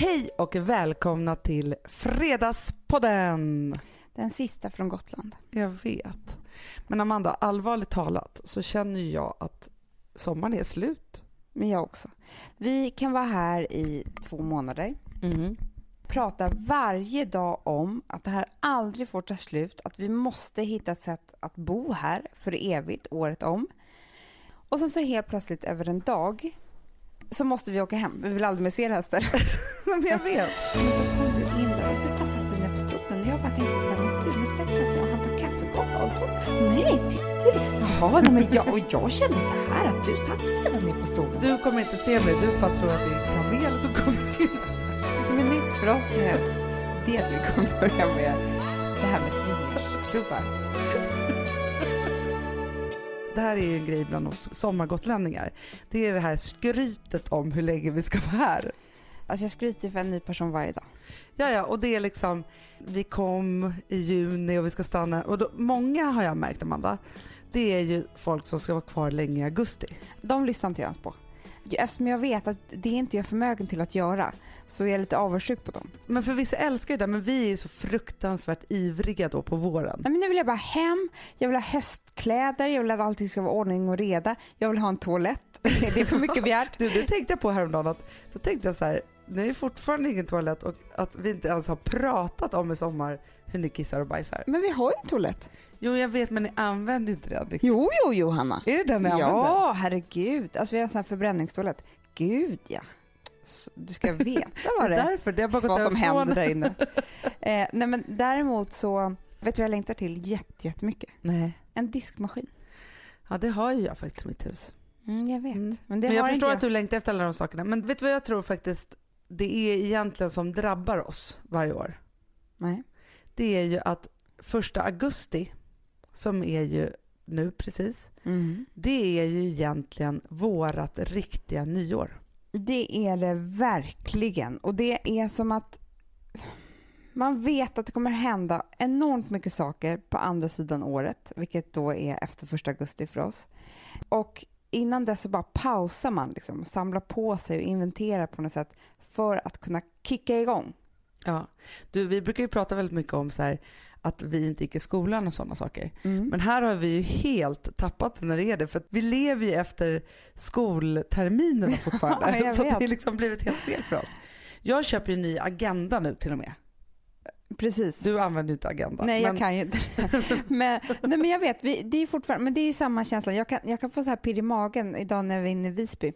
Hej och välkomna till Fredagspodden! Den sista från Gotland. Jag vet. Men Amanda, allvarligt talat så känner jag att sommaren är slut. Men jag också. Vi kan vara här i två månader. Mm. Prata varje dag om att det här aldrig får ta slut. Att vi måste hitta ett sätt att bo här för evigt, året om. Och sen så helt plötsligt över en dag så måste vi åka hem. Vi vill aldrig mer se det här stället. Men jag vet. Men då kom du in där och du satt inne på stolen och jag bara tänkte så här, men gud nu sätter oss ner och han tar kaffekoppar och då, nej tyckte du? Jaha, nej, men jag, och jag kände så här att du satt redan ner på stolen. Du kommer inte se mig, du bara tror att det är en kamel som kommer in. Det som är nytt för oss höst, det är att vi kommer börja med det här med swingersklubbar. Det här är ju en grej bland oss sommargotlänningar. Det är det här skrytet om hur länge vi ska vara här. Alltså jag skryter för en ny person varje dag. Ja, ja, och det är liksom, vi kom i juni och vi ska stanna. Och då, många har jag märkt, Amanda, det är ju folk som ska vara kvar länge i augusti. De lyssnar inte jag ens på. Eftersom jag vet att det är inte jag förmögen till att göra så är jag lite avundsjuk på dem. Men för vissa älskar det där, men vi är så fruktansvärt ivriga då på våren. Nej, men nu vill jag bara hem, jag vill ha höstkläder, jag vill att allting ska vara ordning och reda, jag vill ha en toalett. Det är för mycket begärt. Du, det tänkte jag på häromdagen, att, så tänkte jag så här, nu är fortfarande ingen toalett och att vi inte ens har pratat om i sommar hur ni kissar och bajsar. Men vi har ju en toalett. Jo, jag vet, men ni använder inte den. Jo, jo, jo, Hanna. Är det den ni använder? Ja, herregud. Alltså vi har en sån här förbränningstoalett. Gud, ja. Så Du ska veta vad Det det är därför, det har bara vad som händer där inne. Eh, nej, men däremot så, vet du vad jag längtar till jätte- jättemycket? Nej. En diskmaskin. Ja, det har ju jag faktiskt i mitt hus. Mm, jag vet. Mm. Men det men jag förstår inte att du längtar efter alla de sakerna. Men vet du vad jag tror faktiskt det är egentligen som drabbar oss varje år? Nej. Det är ju att första augusti, som är ju nu precis, Mm. det är ju egentligen vårat riktiga nyår. Det är det verkligen. Och det är som att man vet att det kommer hända enormt mycket saker på andra sidan året, vilket då är efter första augusti för oss. Och innan dess så bara pausar man, liksom, samlar på sig och inventerar på något sätt för att kunna kicka igång. Ja. Du, vi brukar ju prata väldigt mycket om så här, att vi inte gick i skolan och sådana saker. Men här har vi ju helt tappat det när det är det. För att vi lever ju efter skolterminerna fortfarande. Ja, så det har liksom blivit helt fel för oss. Jag köper ju en ny agenda nu till och med. Precis. Du använder ju inte agenda. Nej, jag men- kan ju inte men, nej, men jag vet, vi, det är fortfarande, men det är ju samma känsla. Jag kan, jag kan få så här pirr i magen idag när vi är inne i Visby.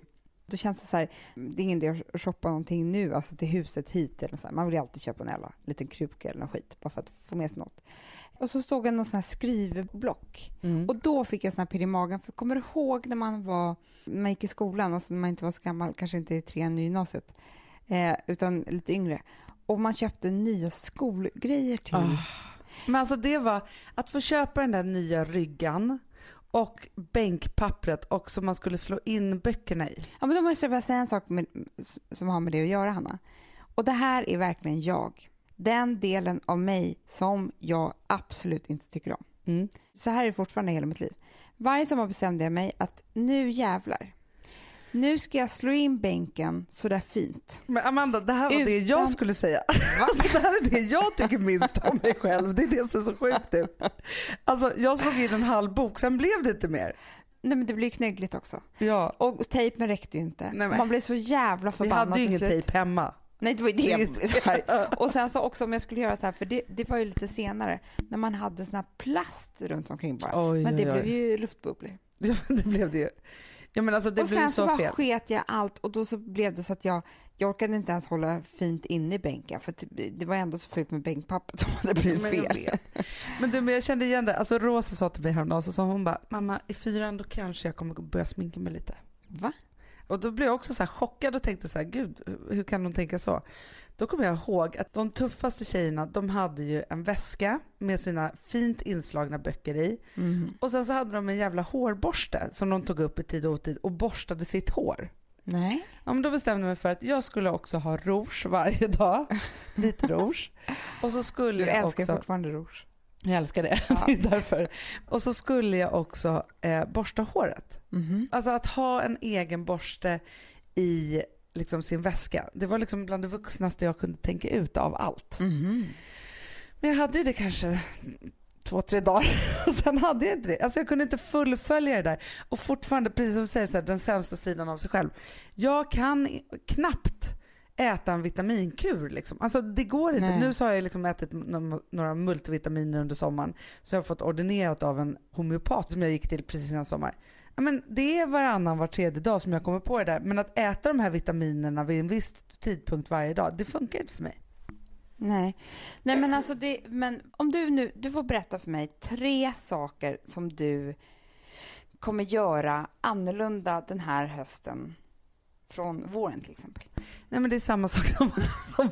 Då känns det så här, det är ingen idé att shoppa någonting nu, alltså till huset hit eller så här. Man vill ju alltid köpa en jävla liten kruka eller något skit, bara för att få med sig något. Och så stod det någon sån här skrivblock. Mm. Och då fick jag sån här pirr i magen. För kommer du ihåg när man var, när man gick i skolan, alltså när man inte var så gammal, kanske inte i trean i gymnasiet, eh, utan lite yngre. Och man köpte nya skolgrejer till. Ah. Men alltså det var att få köpa den där nya ryggan och bänkpappret och som man skulle slå in böckerna i. Ja, men då måste jag bara säga en sak med, som har med det att göra, Hanna. Och det här är verkligen jag. Den delen av mig som jag absolut inte tycker om. Mm. Så här är det fortfarande hela mitt liv. Varje sommar bestämde jag mig att nu jävlar. Nu ska jag slå in bänken så där fint. Men Amanda, det här var det jag Utan- skulle säga. Alltså, det här är det jag tycker minst om mig själv. Det är det som är så sjukt nu. Alltså, jag slog in en halv bok, sen blev det inte mer. Nej men det blir knöggligt också. Ja, Och tejpen räckte ju inte. Nej, men- Man blev så jävla vi förbannad hade ju ingen tejp hemma. Nej, det var ju det. Och sen så också om jag skulle göra så här, för det, det var ju lite senare, när man hade sån här plast runt omkring bara. Oj, Men det oj, oj. blev ju luftbubblor. Ja, det blev det ju. Ja, men alltså, det och ju sen så, så bara fel. sket jag allt och då så blev det så att jag, jag orkade inte ens hålla fint inne i bänken för att det, var ändå så fult med bänkpappret som hade blivit Men fel. Men du, men jag kände igen det. Alltså Rosa sa till mig häromdagen, så sa hon bara, mamma i fyran då kanske jag kommer börja sminka mig lite. Va? Och då blev jag också så chockad och tänkte så här, gud hur kan hon tänka så? Då kommer jag ihåg att de tuffaste tjejerna, de hade ju en väska med sina fint inslagna böcker i. Mhm. Och sen så hade de en jävla hårborste som de tog upp i tid och otid och borstade sitt hår. Nej. Ja, men då bestämde jag mig för att jag skulle också ha rouge varje dag. Lite rouge. Och så skulle Du jag älskar också... fortfarande rouge. Jag älskar det. Ja. det är därför. Och så skulle jag också eh, borsta håret. Mhm. Alltså att ha en egen borste i liksom sin väska. Det var liksom bland det vuxnaste jag kunde tänka ut av allt. Mhm. Men jag hade ju det kanske två, tre dagar och sen hade jag inte det. Alltså jag kunde inte fullfölja det där. Och fortfarande, precis som du säger, så här, den sämsta sidan av sig själv. Jag kan knappt äta en vitaminkur liksom. Alltså det går inte. Nej. Nu så har jag liksom ätit några multivitaminer under sommaren. Så jag har fått ordinerat av en homeopat som jag gick till precis innan sommar. Ja, men det är varannan, var tredje dag som jag kommer på det där. Men att äta de här vitaminerna vid en viss tidpunkt varje dag, det funkar inte för mig. Nej. Nej, men alltså det, men om du nu, du får berätta för mig tre saker som du kommer göra annorlunda den här hösten från våren till exempel. Nej men det är samma sak som, som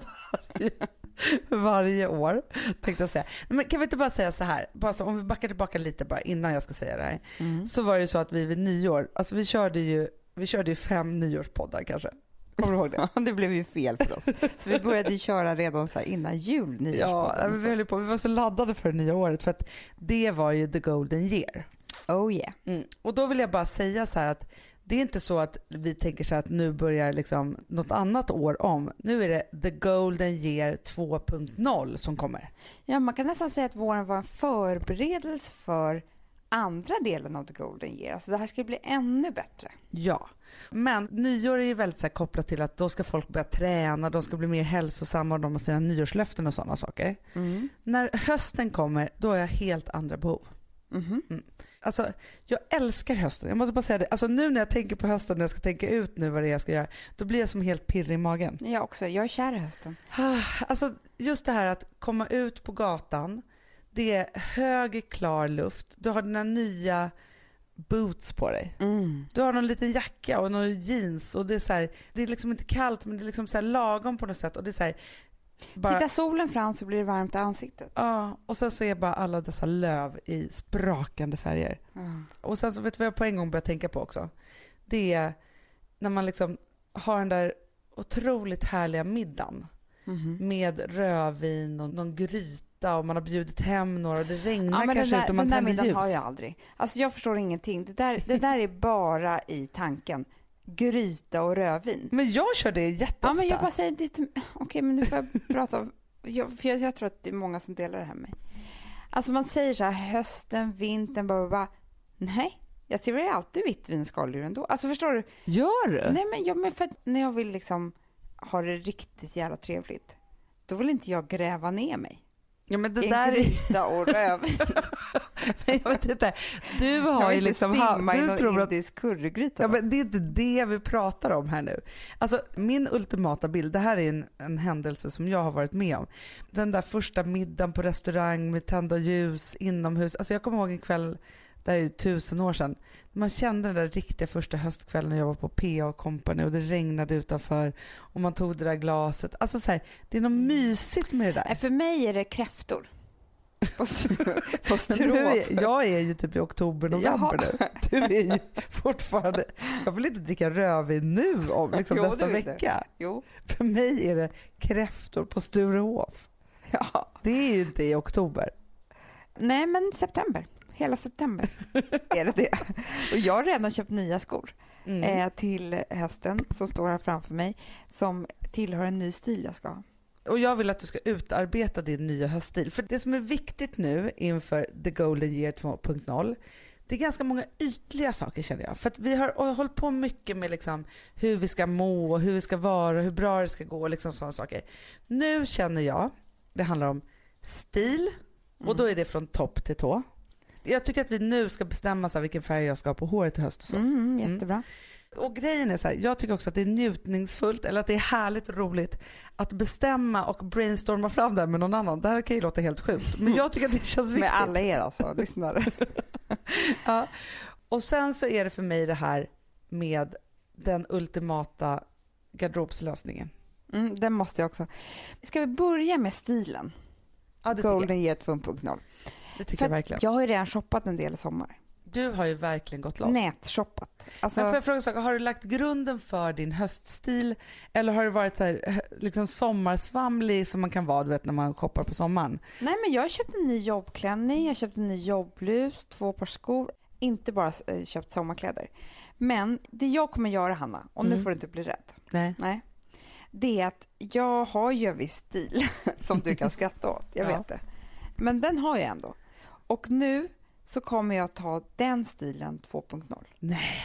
varje, varje år. Tänkte jag säga. Men kan vi inte bara säga så här, bara så, om vi backar tillbaka lite bara innan jag ska säga det här. Så var det ju så att vi vid nyår, alltså vi körde ju, vi körde ju fem nyårspoddar kanske. Kommer du ihåg det? Ja, det blev ju fel för oss. Så vi började ju köra redan så innan jul, Ja, nyårspodden. men vi, höll på, vi var så laddade för det nya året för att det var ju the golden year. Oh yeah. Mm. Och då vill jag bara säga så här att det är inte så att vi tänker så att nu börjar liksom något annat år om. Nu är det the golden year 2.0 som kommer. Ja, man kan nästan säga att våren var en förberedelse för andra delen av the golden year. Alltså det här ska bli ännu bättre. Ja. Men nyår är ju väldigt så kopplat till att då ska folk börja träna, de ska bli mer hälsosamma och de har sina nyårslöften och sådana saker. När hösten kommer, då har jag helt andra behov. Mhm. Alltså, jag älskar hösten. Jag måste bara säga det. Alltså nu när jag tänker på hösten, när jag ska tänka ut nu vad det är jag ska göra, då blir jag som helt pirrig i magen. Jag också. Jag är kär i hösten. Alltså just det här att komma ut på gatan, det är hög klar luft, du har dina nya boots på dig. Mm. Du har någon liten jacka och någon jeans och det är så här, det är liksom inte kallt men det är liksom så lagom på något sätt och det är så här, bara, Tittar solen fram så blir det varmt i ansiktet. Ja, och sen så är bara alla dessa löv i sprakande färger. Mm. Och sen så vet du vad jag på en gång börjar tänka på också? Det är när man liksom har den där otroligt härliga middagen Mhm. med rödvin och någon gryta och man har bjudit hem några och det regnar Ja, kanske där, ut och man den där tänder middagen ljus. har jag aldrig. Alltså jag förstår ingenting. Det där, det där är bara i tanken. Gryta och rödvin. Men jag kör det jätteofta. Ja, men jag bara säger det till... Okej, men nu får jag prata om... Jag, för jag, jag tror att det är många som delar det här med mig. Alltså man säger så här hösten, vintern, bara, bara. Nej, jag serverar alltid vitt vin skaldjur ändå. Alltså förstår du? Gör du? Nej, men, jag, men för när jag vill liksom ha det riktigt jävla trevligt, då vill inte jag gräva ner mig. Ja men det I där en är... gryta och rödvin. Men jag vet inte. Du Jag har vill ju liksom... simma i du någon tror att indisk currygryta. Ja, men det är inte det vi pratar om här nu. Alltså min ultimata bild, det här är en, en händelse som jag har varit med om. Den där första middagen på restaurang med tända ljus inomhus. Alltså jag kommer ihåg en kväll, det här är ju tusen år sedan, man kände den där riktiga första höstkvällen när jag var på PA Company och det regnade utanför och man tog det där glaset. Alltså så här, det är något mysigt med det där. Nej, för mig är det kräftor. På, på är, jag är ju typ i oktober, november Jaha. nu. Du är ju fortfarande, jag vill inte dricka rödvin nu om liksom Jo, nästa vecka. För mig är det kräftor på Sturehof. Ja. Det är ju inte i oktober. Nej, men september. Hela september är det det. Och jag har redan köpt nya skor Mm. eh, till hösten som står här framför mig som tillhör en ny stil jag ska ha. Och jag vill att du ska utarbeta din nya höststil. För det som är viktigt nu inför the golden year 2.0 det är ganska många ytliga saker känner jag. För att vi har hållit på mycket med liksom hur vi ska må, hur vi ska vara, hur bra det ska gå, liksom sådana saker. Nu känner jag, det handlar om stil och då är det från topp till tå. Jag tycker att vi nu ska bestämma så här, vilken färg jag ska ha på håret i höst och så. Mm, jättebra. Och grejen är så här, jag tycker också att det är njutningsfullt eller att det är härligt och roligt att bestämma och brainstorma fram det här med någon annan. Det här kan ju låta helt sjukt men jag tycker att det känns viktigt. Med alla er alltså, lyssnare. Ja. Och sen så är det för mig det här med den ultimata garderobslösningen. Mm, den måste jag också. Ska vi börja med stilen? Ja. Golden Year 2.0. Det tycker jag verkligen. Jag har ju redan shoppat en del i sommar. Du har ju verkligen gått loss. Nätshoppat. Alltså, Men får jag fråga en sak, har du lagt grunden för din höststil eller har det varit så här, liksom sommarsvamlig som man kan vara du vet, när man shoppar på sommaren? Nej men jag köpte en ny jobbklänning, jag köpte en ny jobbblus, två par skor. Inte bara eh, köpt sommarkläder. Men det jag kommer göra, Hanna, och nu Mm. får du inte bli rädd. Nej. Nej. Det är att jag har ju en viss stil som du kan skratta åt. Jag Ja. vet det. Men den har jag ändå. Och nu så kommer jag ta den stilen 2.0. Nej.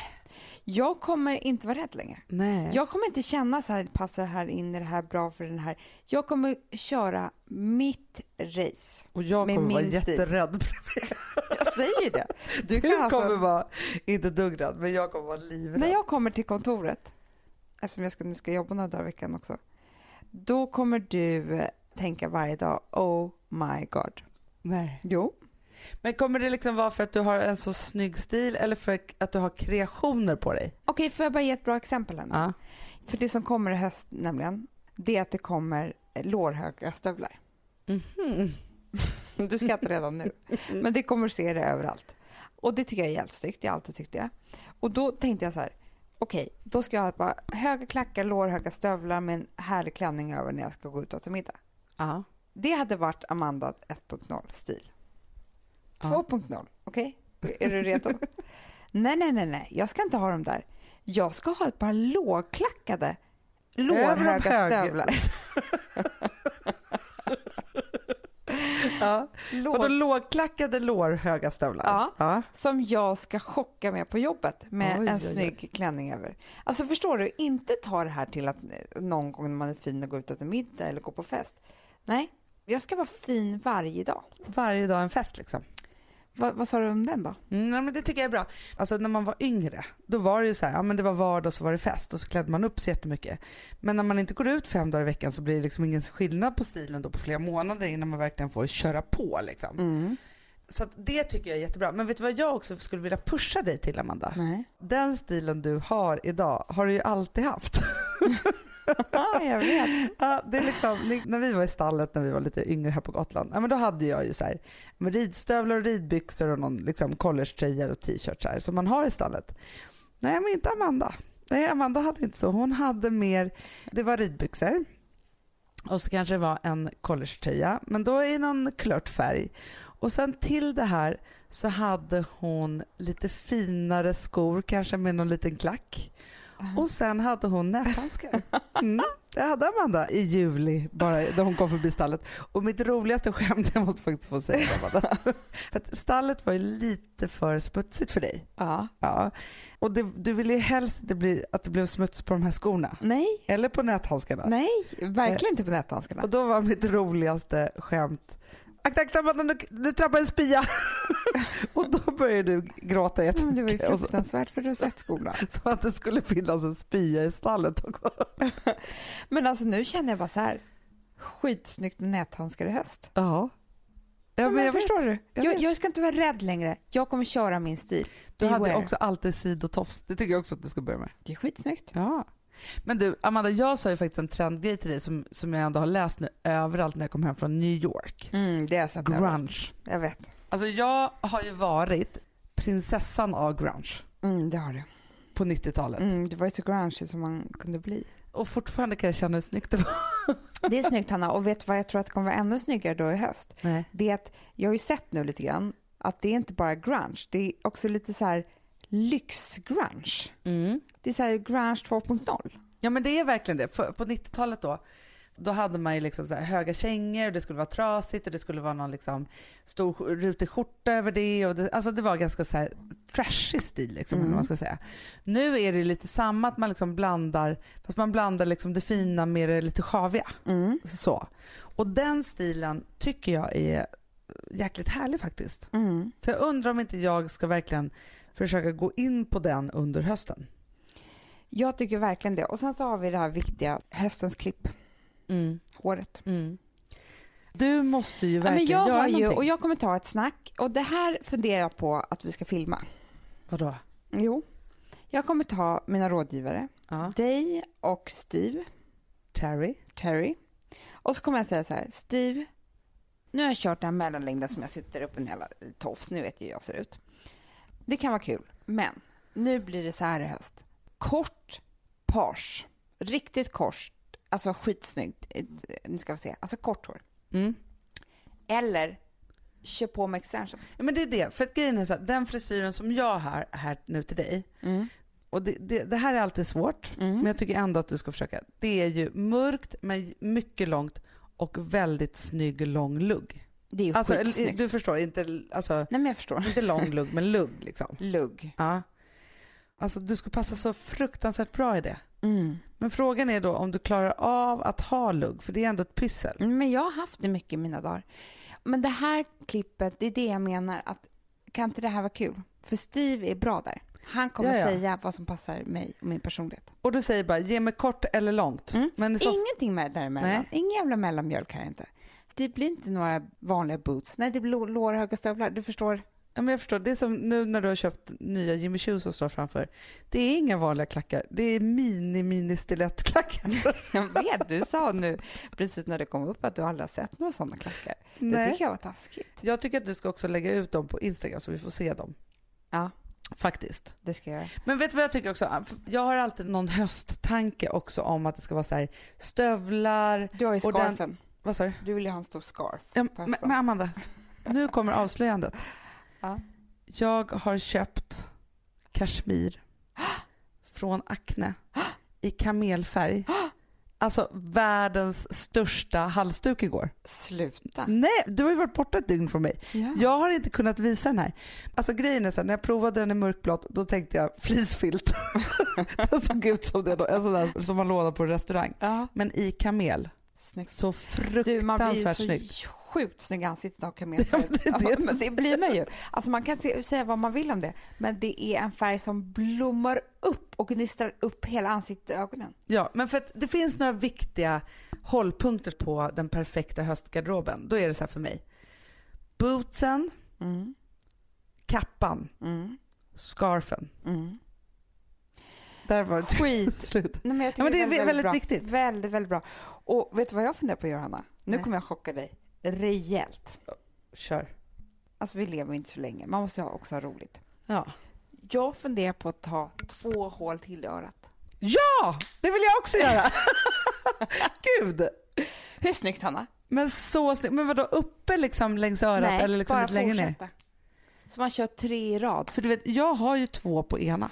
Jag kommer inte vara rädd längre. Nej. Jag kommer inte känna så här, passar det här in i det här, bra för den här. Jag kommer köra mitt race. och jag kommer vara stil. jätterädd. Jag säger det. Du, kan alltså- kommer vara, inte dugg rädd, men jag kommer vara livrädd. När jag kommer till kontoret, eftersom jag ska, nu ska jobba några dagar i veckan också, då kommer du eh, tänka varje dag, oh my god. Nej. Jo. Men kommer det liksom vara för att du har en så snygg stil eller för att du har kreationer på dig? Okej, får jag bara ge ett bra exempel här nu? Ja. För det som kommer i höst nämligen, det är att det kommer lårhöga stövlar. Mhm. Du skrattar redan nu. Men det kommer se det överallt. Och det tycker jag är jävligt snyggt, jag har alltid tyckt det. Och då tänkte jag så här, okej, då ska jag ha bara höga klackar, lårhöga stövlar med en härlig klänning över när jag ska gå ut och äta middag. Ja. Det hade varit Amanda 1.0 stil. Ja. 2.0, okej? Är du redo? nej, nej, nej, nej, jag ska inte ha dem där. Jag ska ha ett par lågklackade, lårhöga höga. stövlar. ja. Låg- Och då lågklackade lårhöga stövlar? Ja. ja. som jag ska chocka med på jobbet med Oj, en oj, oj. snygg klänning över. Alltså förstår du, inte ta det här till att någon gång när man är fin och går ut och äter middag eller går på fest. Nej, jag ska vara fin varje dag. Varje dag en fest liksom. Va, vad sa du om den då? Mm, nej, men det tycker jag är bra. Alltså när man var yngre, då var det ju så här, ja men det var vardag och så var det fest och så klädde man upp sig jättemycket. Men när man inte går ut fem dagar i veckan så blir det liksom ingen skillnad på stilen då på flera månader innan man verkligen får köra på liksom. Mm. Så det tycker jag är jättebra. Men vet du vad jag också skulle vilja pusha dig till Amanda? Nej. Den stilen du har idag har du ju alltid haft. Ja, jag vet. Ja, det är liksom, när vi var i stallet när vi var lite yngre här på Gotland, ja, men då hade jag ju så här, med ridstövlar och ridbyxor och någon liksom collegetröja och t-shirt här, som man har i stallet. Nej, men inte Amanda. Nej, Amanda hade inte så. Hon hade mer, det var ridbyxor och så kanske det var en collegetröja, men då i någon klört färg. Och sen till det här så hade hon lite finare skor, kanske med någon liten klack. Och sen hade hon näthandskar. Mm, det hade Amanda i juli, bara när hon kom förbi stallet. Och mitt roligaste skämt, jag måste faktiskt få säga det Amanda. För att stallet var ju lite för smutsigt för dig. Ja. Ja. Och det, du ville ju helst inte bli, att det blev smuts på de här skorna. Nej, Eller på näthandskarna. nej, verkligen inte på näthandskarna. Och då var mitt roligaste skämt Akta, akta Amanda, nu, nu trappar en spya. och då började du gråta Men det var ju jättemycket. Fruktansvärt för du har sett skolan. så att det skulle finnas en spya i stallet också. Men alltså nu känner jag bara så här, skitsnyggt med näthandskar i höst. Ja. Ja, men jag förstår du? jag Jag, jag ska inte vara rädd längre. Jag kommer köra min stil. Du hade Beware. också alltid sidotofs. Det tycker jag också att du ska börja med. Det är skitsnyggt. Ja. Men du, Amanda, jag sa ju faktiskt en trendgrej till dig som, som jag ändå har läst nu överallt när jag kom hem från New York. Mm, det har jag sett överallt. Grunge. Jag vet. Alltså jag har ju varit prinsessan av grunge Mm, det har du. på 90-talet. Mm, det var ju så grungy som man kunde bli. Och fortfarande kan jag känna hur snyggt det var. Det är snyggt Hanna och vet du vad jag tror att det kommer vara ännu snyggare då i höst? Nej. Det är att jag har ju sett nu lite grann att det är inte bara grunge, det är också lite så här lyxgrunge. Mm. Det är så här grunge 2.0. Ja men det är verkligen det. För, på 90-talet då, då hade man ju liksom så här höga kängor och det skulle vara trasigt och det skulle vara någon liksom stor rutig skjorta över det. Och det alltså det var ganska så här trashig stil liksom, Mm. man ska säga. Nu är det lite samma att man liksom blandar, fast man blandar liksom det fina med det lite sjaviga. Mm. Så. Och den stilen tycker jag är jäkligt härlig faktiskt. Mm. Så jag undrar om inte jag ska verkligen försöka gå in på den under hösten. Jag tycker verkligen det. Och sen så har vi det här viktiga höstens klipp, håret. Mm. Du måste ju Ja, men verkligen jag göra har ju, någonting. och jag kommer ta ett snack och det här funderar jag på att vi ska filma. Vadå? Jo, jag kommer ta mina rådgivare, Ja. dig och Steve, Terry. Terry. Och så kommer jag säga så här, Steve, nu har jag kört den här mellanlängden som jag sitter upp en jävla tofs, nu vet ju hur jag ser ut. Det kan vara kul, men nu blir det så här i höst. Kort page, riktigt kort, alltså skitsnyggt, ni ska få se, alltså kort hår. Mm. Eller kör på med extensions. Ja, men det är det. För att grejen är så här, den frisyren som jag har här nu till dig, Mm. och det, det, det här är alltid svårt, Mm. men jag tycker ändå att du ska försöka. Det är ju mörkt, men mycket långt och väldigt snygg lång lugg. Det är ju Alltså, skitsnyggt. du förstår, inte, alltså, Nej men jag förstår. inte lång lugg, men lugg liksom. Lugg. Ja. Alltså du skulle passa så fruktansvärt bra i det. Mm. Men frågan är då om du klarar av att ha lugg, för det är ändå ett pyssel. Men jag har haft det mycket i mina dagar. Men det här klippet, det är det jag menar att kan inte det här vara kul? För Steve är bra där. Han kommer Ja, ja. säga vad som passar mig och min personlighet. Och du säger bara, ge mig kort eller långt. Mm. Men så, Ingenting med däremellan. Nej. Ingen jävla mellanmjölk här inte. Det blir inte några vanliga boots. Nej, det blir lå- lårhöga stövlar. Du förstår? ja, men jag förstår, det är som nu när du har köpt nya Jimmy Choo som står framför. Det är inga vanliga klackar, det är mini mini stilettklackar. Jag vet, du sa nu precis när det kom upp att du aldrig har sett några sådana klackar. Det Nej. tycker jag var taskigt. Jag tycker att du ska också lägga ut dem på Instagram så vi får se dem. Ja, Faktiskt. det ska jag. Men vet du vad jag tycker också? Jag har alltid någon hösttanke också om att det ska vara så här stövlar. Du har ju scarfen. Vad sa du? Du vill ju ha en stor scarf Ja, men Amanda, nu kommer avslöjandet. Ja. Jag har köpt kashmir från Acne i kamelfärg. Alltså världens största halsduk igår. Sluta. Nej, du har ju varit borta ett dygn från mig. Ja. Jag har inte kunnat visa den här. Alltså grejen är så här, när jag provade den i mörkblått då tänkte jag fleecefilt. den såg ut som det då, en sån där som man lånar på en restaurang. ja. Men i kamel. Snyggt. Så Du, man blir fruktansvärt så snyggt. sjukt snygg i ansiktet av kamelfärg. Ja, det det. Ja, men det blir man ju. Alltså man kan se, säga vad man vill om det, men det är en färg som blommar upp och gnistrar upp hela ansiktet och ögonen. Ja, men för att det finns några viktiga hållpunkter på den perfekta höstgarderoben. Då är det så här för mig. Bootsen, Mm. kappan, Mm. scarfen. Mm. Där var det Skit. slut. Nej, men jag tycker Ja, men det är väldigt, väldigt bra. viktigt. Väldigt, väldigt bra. Och vet du vad jag funderar på att göra, Hanna? Nu Nej. kommer jag chocka dig rejält. Kör. Alltså, vi lever inte så länge. Man måste ju också ha roligt. Ja. Jag funderar på att ta två hål till i örat. ja, det vill jag också göra. Gud. Hur snyggt, Hanna? Men så snyggt. Men vadå, uppe liksom längs örat Nej, eller liksom bara lite längre ner? fortsätta. Så man kör tre i rad. För du vet, jag har ju två på ena.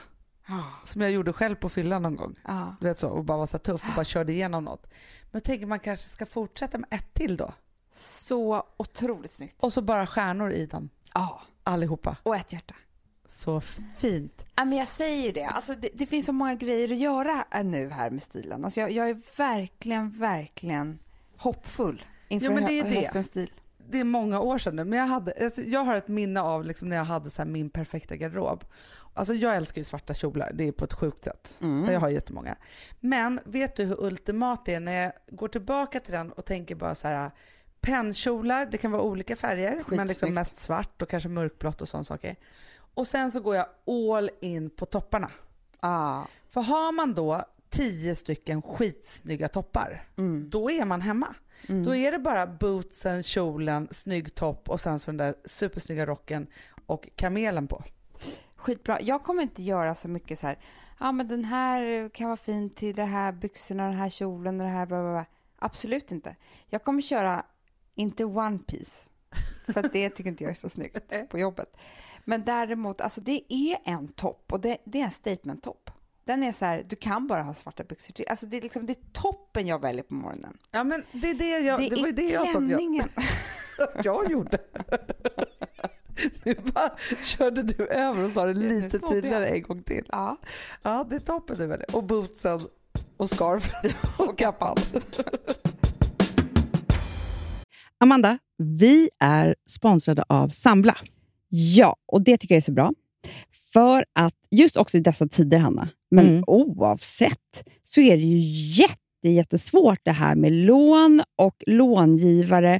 Som jag gjorde själv på fyllan någon gång. Ja. Du vet så, och bara var så tuff och bara körde igenom något. Men jag tänker man kanske ska fortsätta med ett till då. Så otroligt snyggt. Och så bara stjärnor i dem. Ja. Allihopa. Och ett hjärta. Så fint. Ja, men jag säger det. Alltså, det. Det finns så många grejer att göra nu här med stilen. Alltså, jag, jag är verkligen, verkligen hoppfull inför Ja, men det är hö- det. höstens stil. Det är många år sedan nu, men jag, hade, alltså, jag har ett minne av liksom när jag hade så min perfekta garderob. Alltså jag älskar ju svarta kjolar, det är på ett sjukt sätt. Mm. Jag har jättemånga. Men vet du hur ultimat det är när jag går tillbaka till den och tänker bara så här pennkjolar, det kan vara olika färger, men liksom Skitsnyggt. mest svart och kanske mörkblått och sådana saker. Och sen så går jag all in på topparna. Ah. För har man då tio stycken skitsnygga toppar, Mm. då är man hemma. Mm. Då är det bara bootsen, kjolen, snygg topp och sen så den där supersnygga rocken och kamelen på. Skitbra. Jag kommer inte göra så mycket så här, ja men den här kan vara fin till det här byxorna, den här kjolen och det här bla, bla, bla. Absolut inte. Jag kommer köra, inte one piece, för det tycker inte jag är så snyggt på jobbet. Men däremot, alltså det är en topp och det, det är en statement-topp. Den är så här, du kan bara ha svarta byxor till. Alltså det är liksom, det är toppen jag väljer på morgonen. Ja men det är det jag, det, det, var ju det jag sa att jag, jag gjorde. Nu bara körde du över och sa det nu lite tydligare en gång till. Ja. Ja det är toppen du väljer. Och bootsen och scarf och kappan. Amanda, vi är sponsrade av Sambla. Ja, och det tycker jag är så bra. För att just också i dessa tider, Hanna, men Mm. oavsett, så är det ju jätte, jättesvårt det här med lån och långivare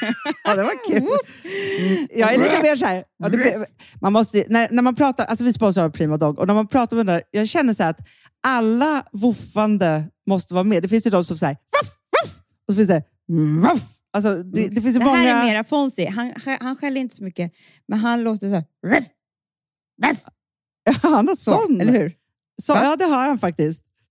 ja, det var kul. Mm, Jag är lite mer så här, man måste, när, när man pratar, alltså vi sponsrar Prima Dog och när man pratar med den där, jag känner så här att alla woofande måste vara med. Det finns ju de som säger voff, voff, och så finns det voff. Alltså, det, det finns ju Det många... här är mera Fonzie. Han, han skäller inte så mycket, men han låter så här... Ruff, ruff, Han har så, sån. eller hur? Så, ja, det har han faktiskt.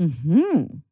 Mm-hmm.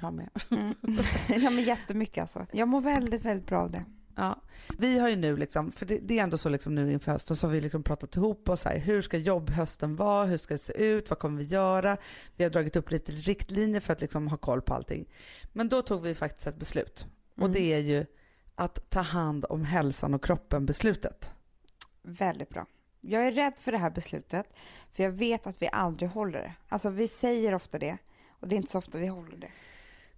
Jag med. Mm. ja, men jättemycket alltså. Jag mår väldigt, väldigt bra av det. Ja. Vi har ju nu, liksom, för det, det är ändå så liksom nu inför hösten, så har vi liksom pratat ihop oss. Här, hur ska jobbhösten vara? Hur ska det se ut? Vad kommer vi göra? Vi har dragit upp lite riktlinjer för att liksom ha koll på allting. Men då tog vi faktiskt ett beslut. Och Mm. det är ju att ta hand om hälsan och kroppen-beslutet. Väldigt bra. Jag är rädd för det här beslutet, för jag vet att vi aldrig håller det. Alltså, vi säger ofta det, och det är inte så ofta vi håller det.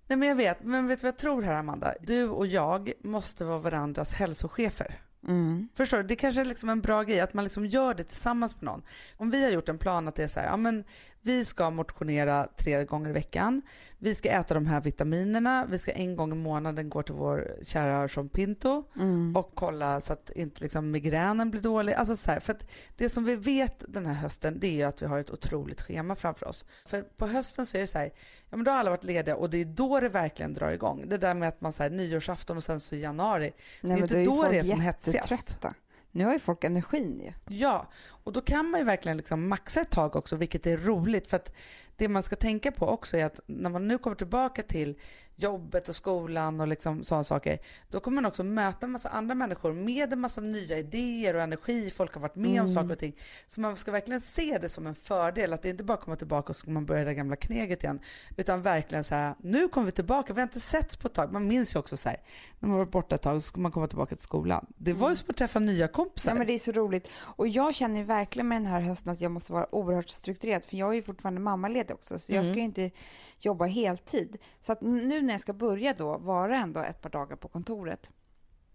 Nej men jag vet, men vet du vad jag tror här Amanda? Du och jag måste vara varandras hälsochefer. Mm. Förstår du? Det kanske är liksom en bra grej att man liksom gör det tillsammans med någon. Om vi har gjort en plan att det är så här, ja men vi ska motionera tre gånger i veckan, vi ska äta de här vitaminerna, vi ska en gång i månaden gå till vår kära Jean Pinto Mm. och kolla så att inte liksom migränen blir dålig. Alltså så här, för det som vi vet den här hösten det är att vi har ett otroligt schema framför oss. För på hösten så är det så här, ja men då har alla varit lediga och det är då det verkligen drar igång. Det där med att man så här nyårsafton och sen så januari, Nej, är inte är ju då folk det är som hetsigast. Nu har ju folk energin ju. Ja, och då kan man ju verkligen liksom maxa ett tag också, vilket är roligt. För att det man ska tänka på också är att när man nu kommer tillbaka till jobbet och skolan och liksom sådana saker, då kommer man också möta en massa andra människor med en massa nya idéer och energi. Folk har varit med om Mm. saker och ting. Så man ska verkligen se det som en fördel, att det inte bara kommer tillbaka och så ska man börja det gamla kneget igen, utan verkligen så här, nu kommer vi tillbaka, vi har inte setts på ett tag. Man minns ju också så här, när man varit borta ett tag så ska man komma tillbaka till skolan. Det var ju som att träffa nya kompisar. Ja, men det är så roligt. Och jag känner ju verkligen med den här hösten att jag måste vara oerhört strukturerad, för jag är ju fortfarande mammaledig också, så jag ska Mm. ju inte jobba heltid. Så att nu när jag ska börja då vara ändå ett par dagar på kontoret,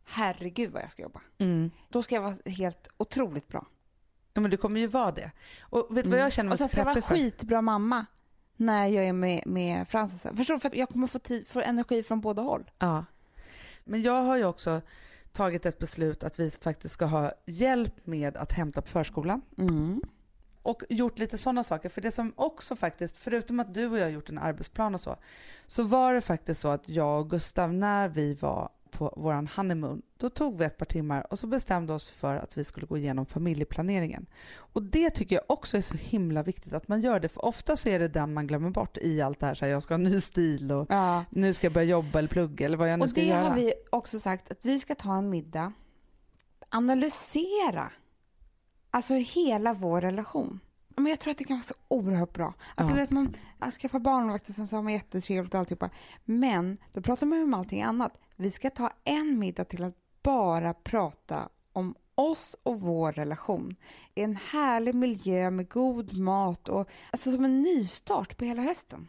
herregud vad jag ska jobba. Mm. Då ska jag vara helt otroligt bra. Ja, men du kommer ju vara det. Och vet du vad jag känner mig Och sen så ska jag vara skitbra mamma när jag är med, med Frances. Förstår du? För att jag kommer få, tid, få energi från båda håll. Ja. Men jag har ju också tagit ett beslut att vi faktiskt ska ha hjälp med att hämta på förskolan. Mm. Och gjort lite sådana saker. För det som också faktiskt, förutom att du och jag har gjort en arbetsplan och så, så var det faktiskt så att jag och Gustav, när vi var på våran honeymoon, då tog vi ett par timmar och så bestämde oss för att vi skulle gå igenom familjeplaneringen. Och det tycker jag också är så himla viktigt att man gör det, för ofta så är det den man glömmer bort i allt det här, så här jag ska ha ny stil och Ja. nu ska jag börja jobba eller plugga eller vad jag nu Och ska det göra. har vi också sagt att vi ska ta en middag, analysera alltså hela vår relation. Men jag tror att det kan vara så oerhört bra. Alltså Ja. vet man skaffar barnvakt och sen så har man jättetrevligt och alltihopa. Men då pratar man ju om allting annat. Vi ska ta en middag till att bara prata om oss och vår relation. I en härlig miljö med god mat och alltså som en nystart på hela hösten.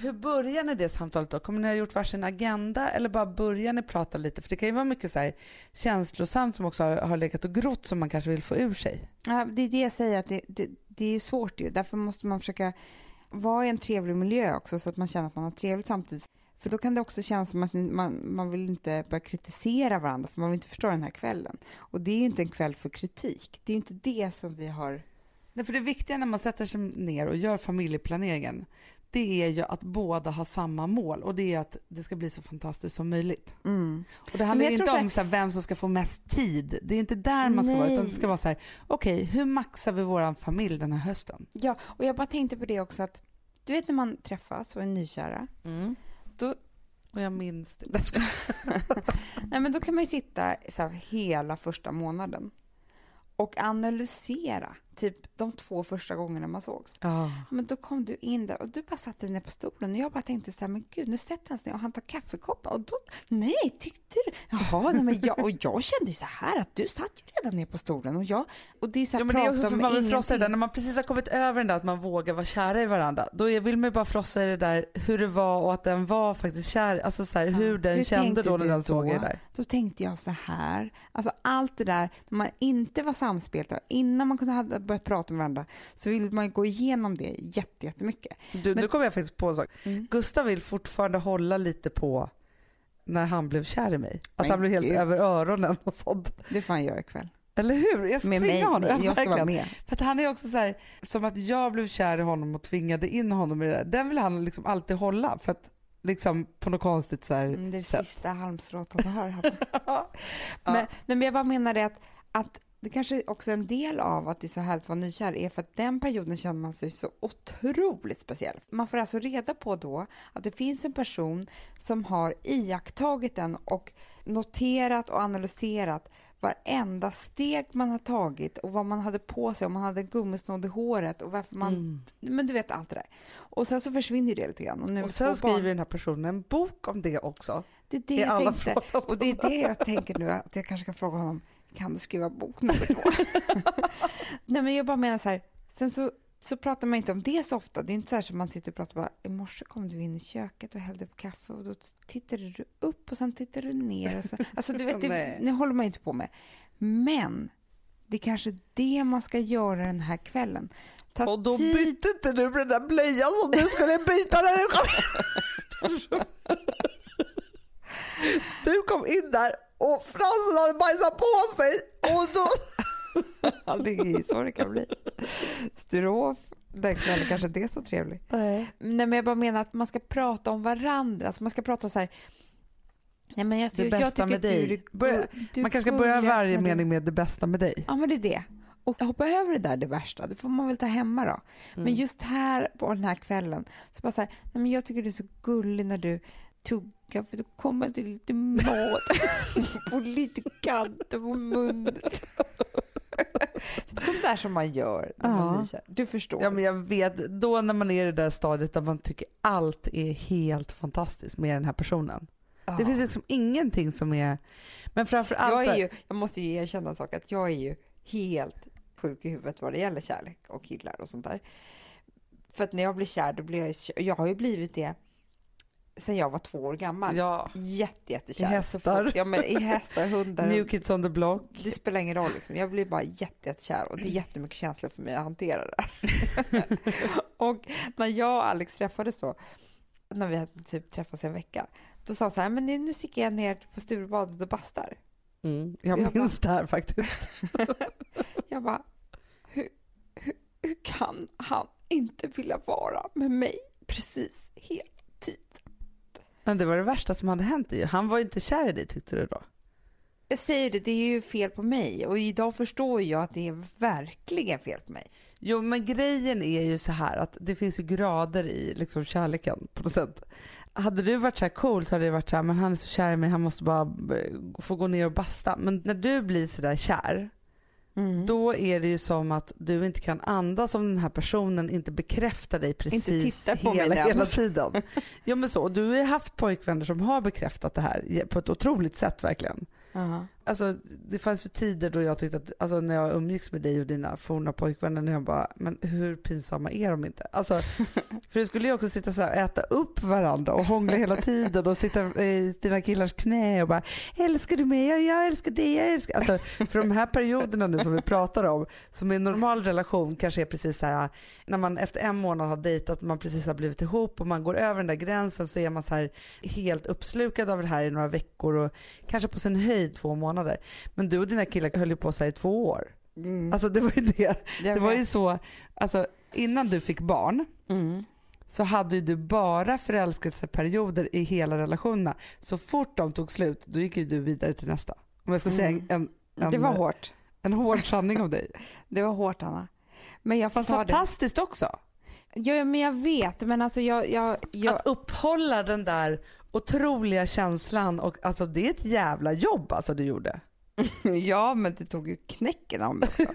Hur börjar ni det samtalet då? Kommer ni ha gjort varsin agenda eller bara börjar ni prata lite? För det kan ju vara mycket så här känslosamt som också har, har legat och grott som man kanske vill få ur sig. Ja, det är det jag säger, att det, det, det är svårt ju. Därför måste man försöka vara i en trevlig miljö också så att man känner att man har trevligt samtidigt. För då kan det också kännas som att ni- man, man vill inte börja kritisera varandra för man vill inte förstå den här kvällen. Och det är ju inte en kväll för kritik. Det är ju inte det som vi har... Nej, för det viktiga när man sätter sig ner och gör familjeplaneringen, det är ju att båda har samma mål och det är att det ska bli så fantastiskt som möjligt. Mm. Och det handlar ju inte om så här, vem som ska få mest tid. Det är inte där man ska vara, utan det ska Nej. vara så här, okej, hur maxar vi våran familj den här hösten? Ja, och jag bara tänkte på det också att du vet när man träffas och är nykära, då, Och jag minns det. Nej, men då kan man ju sitta så här, hela första månaden och analysera typ de två första gångerna man sågs. Ja. Men då kom du in där och du bara satte dig ner på stolen och jag bara tänkte så här, men gud, nu sätter han sig ner och han tar kaffekoppar och då, nej, tyckte du? Jaha, nej, men jag, och jag kände ju så här att du satt ju redan ner på stolen och jag, och det är så här, Ja, men det är också för man vill frossa det där, när man precis har kommit över den där att man vågar vara kära i varandra, då vill man ju bara frossa i det där hur det var och att den var faktiskt kär, alltså så här, hur den Hur kände då när den såg det där. Då tänkte jag så här, alltså allt det där, när man inte var samspelta, innan man kunde ha börjat prata med varandra, så ville man ju gå igenom det jätte, jättemycket. Du, Men- nu kommer jag faktiskt på en sak. Mm. Gustav vill fortfarande hålla lite på när han blev kär i mig. Att Men han blev helt gud. över öronen och sånt. Det får han göra ikväll. Eller hur? Jag ska Med tvinga mig, honom. jag ska vara med. För att han är också så här, som att jag blev kär i honom och tvingade in honom i det där. Den vill han liksom alltid hålla för att liksom på något konstigt så här. Mm, det är det sätt. sista halmstrået han har. Ja. Men, nej, men jag bara menar det att, att det kanske också är en del av att det är så härligt att vara nykär är för att den perioden känner man sig så otroligt speciell. Man får alltså reda på då att det finns en person som har iakttagit den och noterat och analyserat varenda steg man har tagit och vad man hade på sig, om man hade gummisnodd i håret och varför man... Mm. Men du vet allt det där. Och sen så försvinner det lite grann. Och, nu Och sen skriver barn, den här personen en bok om det också. det är det i jag tänkte. Och det är det jag tänker nu att jag kanske ska fråga honom, kan du skriva bok nummer två? Nej men jag bara menar så här, sen så, så pratar man inte om det så ofta. Det är inte så här som man sitter och pratar bara, i morse kom du in i köket och hällde upp kaffe och då tittade du upp och sen tittade du ner. Och så, alltså du vet, det, nu håller man inte på med. Men det är kanske det man ska göra den här kvällen. Ta Och då tid bytte inte du den där blöjan som du skulle byta när du kom Du kom in där och Fransen hade bajsat på sig och då... Det är ju så det kan bli. Strof, den kvällen kanske inte är så trevlig. Nej, men jag bara menar att man ska prata om varandra. Alltså man ska prata så här... Nej, men jag, Det jag bästa tycker med du dig. Börja- gu- du Man kanske ska börja varje du- mening med det bästa med dig. Ja, men det är det. Och hoppa över det där det värsta. Det får man väl ta hemma då. Mm. Men just här på den här kvällen så bara så här, nej men jag tycker du är så gullig när du tuggar för då kommer det lite mat på lite kanter på munnen. Sånt där som man gör när man Ja. är nykär. Du förstår. Ja men jag vet, då när man är i det där stadiet där man tycker allt är helt fantastiskt med den här personen. Ja. Det finns liksom ingenting som är, men framförallt jag, är ju, jag måste ju erkänna en sak, att jag är ju helt sjuk i huvudet vad det gäller kärlek och killar och sånt där. För att när jag blir kär, då blir jag ju. Jag har ju blivit det sen jag var två år gammal. Ja. Jätte, jättekär. I hästar. fort- Ja, men i hästar, hundar. New Kids on the Block. Det spelar ingen roll. Liksom. Jag blir bara jätte, jättekär och det är jättemycket känslor för mig att hantera det. och när jag och Alex träffades så, när vi hade typ träffats en vecka, då sa han så här, men nu, nu sticker jag ner på Sturebadet och bastar. Mm. Jag Jag minns det här faktiskt. Jag bara, hur, hur, hur kan han inte vilja vara med mig precis hela tiden? Men det var det värsta som hade hänt. Han var inte kär i dig tyckte du då? Jag säger det, det är ju fel på mig och idag förstår jag att det är verkligen fel på mig. Jo men grejen är ju så här att det finns ju grader i liksom kärleken på något sätt. Hade du varit så här cool så hade det varit så här, men han är så kär i mig, han måste bara eh, få gå ner och basta. Men när du blir så där kär, Mm. då är det ju som att du inte kan andas om den här personen inte bekräftar dig precis tittar på mig hela, när- hela tiden. Ja men så, du har haft pojkvänner som har bekräftat det här på ett otroligt sätt verkligen. Ja. Alltså det fanns ju tider då jag tyckte att, alltså när jag umgicks med dig och dina forna pojkvänner, när jag bara, men hur pinsamma är de inte? Alltså, för det skulle ju också sitta så här och äta upp varandra och hångla hela tiden och sitta i dina killars knä och bara, älskar du mig? Ja, jag älskar dig, jag älskar... Alltså för de här perioderna nu som vi pratar om, som i en normal relation kanske är precis så här, när man efter en månad har dejtat, man precis har blivit ihop och man går över den där gränsen så är man så här helt uppslukad av det här i några veckor och kanske på sin höjd två månader. Men du och dina killar höll ju på sig i två år. Mm. Alltså det var ju det. Jag Det var ju vet. så, alltså innan du fick barn Mm. så hade ju du bara förälskelseperioder i hela relationerna. Så fort de tog slut, då gick ju du vidare till nästa. Om jag ska säga Mm. en, en, Det var hårt. en hård sanning om dig. Det var hårt, Anna. Men jag får Fast ta det. fantastiskt också. Ja, men jag vet. Men alltså jag... jag, jag Att upphålla den där otroliga känslan och alltså det är ett jävla jobb alltså du gjorde. ja, men det tog ju knäcken av mig också.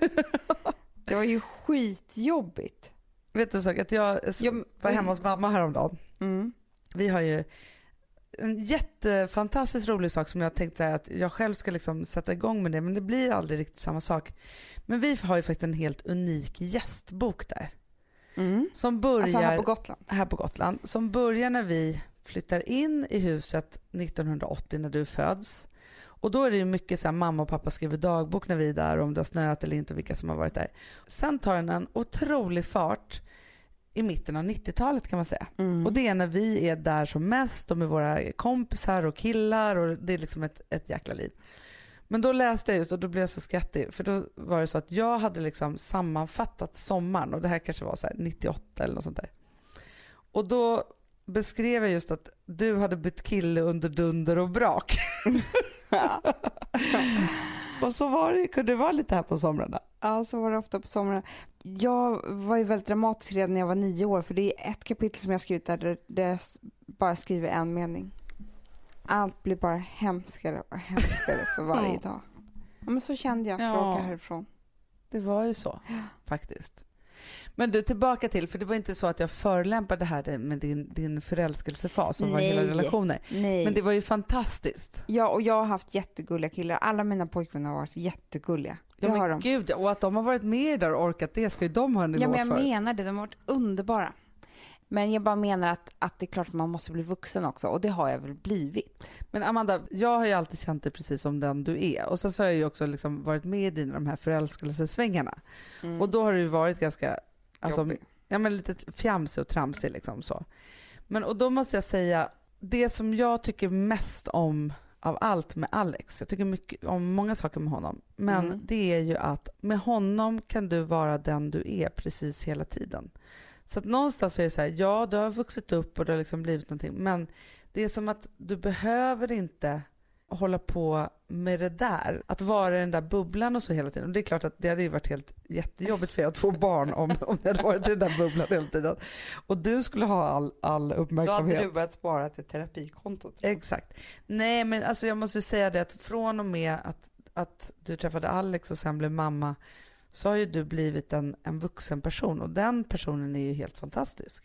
det var ju skitjobbigt. Vet du så att jag var hemma hos mamma häromdagen. Mm. Vi har ju en jättefantastiskt rolig sak som jag tänkt säga att jag själv ska liksom sätta igång med det men det blir aldrig riktigt samma sak. Men vi har ju faktiskt en helt unik gästbok där. Mm. Som börjar Alltså här på Gotland. här på Gotland. Som börjar när vi flyttar in i huset 1980 när du föds. Och då är det ju mycket så här, mamma och pappa skriver dagbok när vi är där om det har snöat eller inte och vilka som har varit där. Sen tar den en otrolig fart i mitten av 90-talet kan man säga. Mm. Och det är när vi är där som mest och med våra kompisar och killar och det är liksom ett, ett jäkla liv. Men då läste jag just och då blev jag så skrattig för då var det så att jag hade liksom sammanfattat sommaren och det här kanske var så här 98 eller något sånt där. Och då beskrev jag just att du hade bytt kille under dunder och brak. och så var det, kunde det vara lite här på somrarna. Ja, så var det ofta på somrarna. Jag var ju väldigt dramatisk redan när jag var nio år för det är ett kapitel som jag skrivit där det, bara skriver en mening. Allt blir bara hemskare och hemskare för varje dag. Ja, men så kände jag för att Ja. åka härifrån. Det var ju så faktiskt. Men du, tillbaka till, för det var inte så att jag förolämpade det här med din, din förälskelsefas som var hela Nej. relationer. Nej. Men det var ju fantastiskt. Ja, och jag har haft jättegulliga killar. Alla mina pojkvänner har varit jättegulliga. Det Ja, har men de. gud, och att de har varit med där och orkat det ska ju de ha en Ja, men jag för. menar det. De har varit underbara. Men jag bara menar att, att det är klart att man måste bli vuxen också. Och det har jag väl blivit. Men Amanda, jag har ju alltid känt dig precis som den du är. Och sen så har jag ju också liksom varit med i dina de här förälskelsesvängarna. Och då har du varit ganska, alltså, Jobbig. ja men lite fjamsig och tramsig liksom så. Men och då måste jag säga, det som jag tycker mest om av allt med Alex, jag tycker mycket om många saker med honom, men Mm. det är ju att med honom kan du vara den du är precis hela tiden. Så att någonstans är det så här, ja du har vuxit upp och det har liksom blivit någonting, men det är som att du behöver inte hålla på med det där. Att vara i den där bubblan och så hela tiden. Och det är klart att det hade ju varit helt jättejobbigt för er att få barn om, om ni hade varit i den där bubblan hela tiden. Och du skulle ha all, all uppmärksamhet. börjat spara till terapikontot. Exakt. Nej men alltså jag måste säga det att från och med att, att du träffade Alex och sen blev mamma så har ju du blivit en, en vuxen person och den personen är ju helt fantastisk.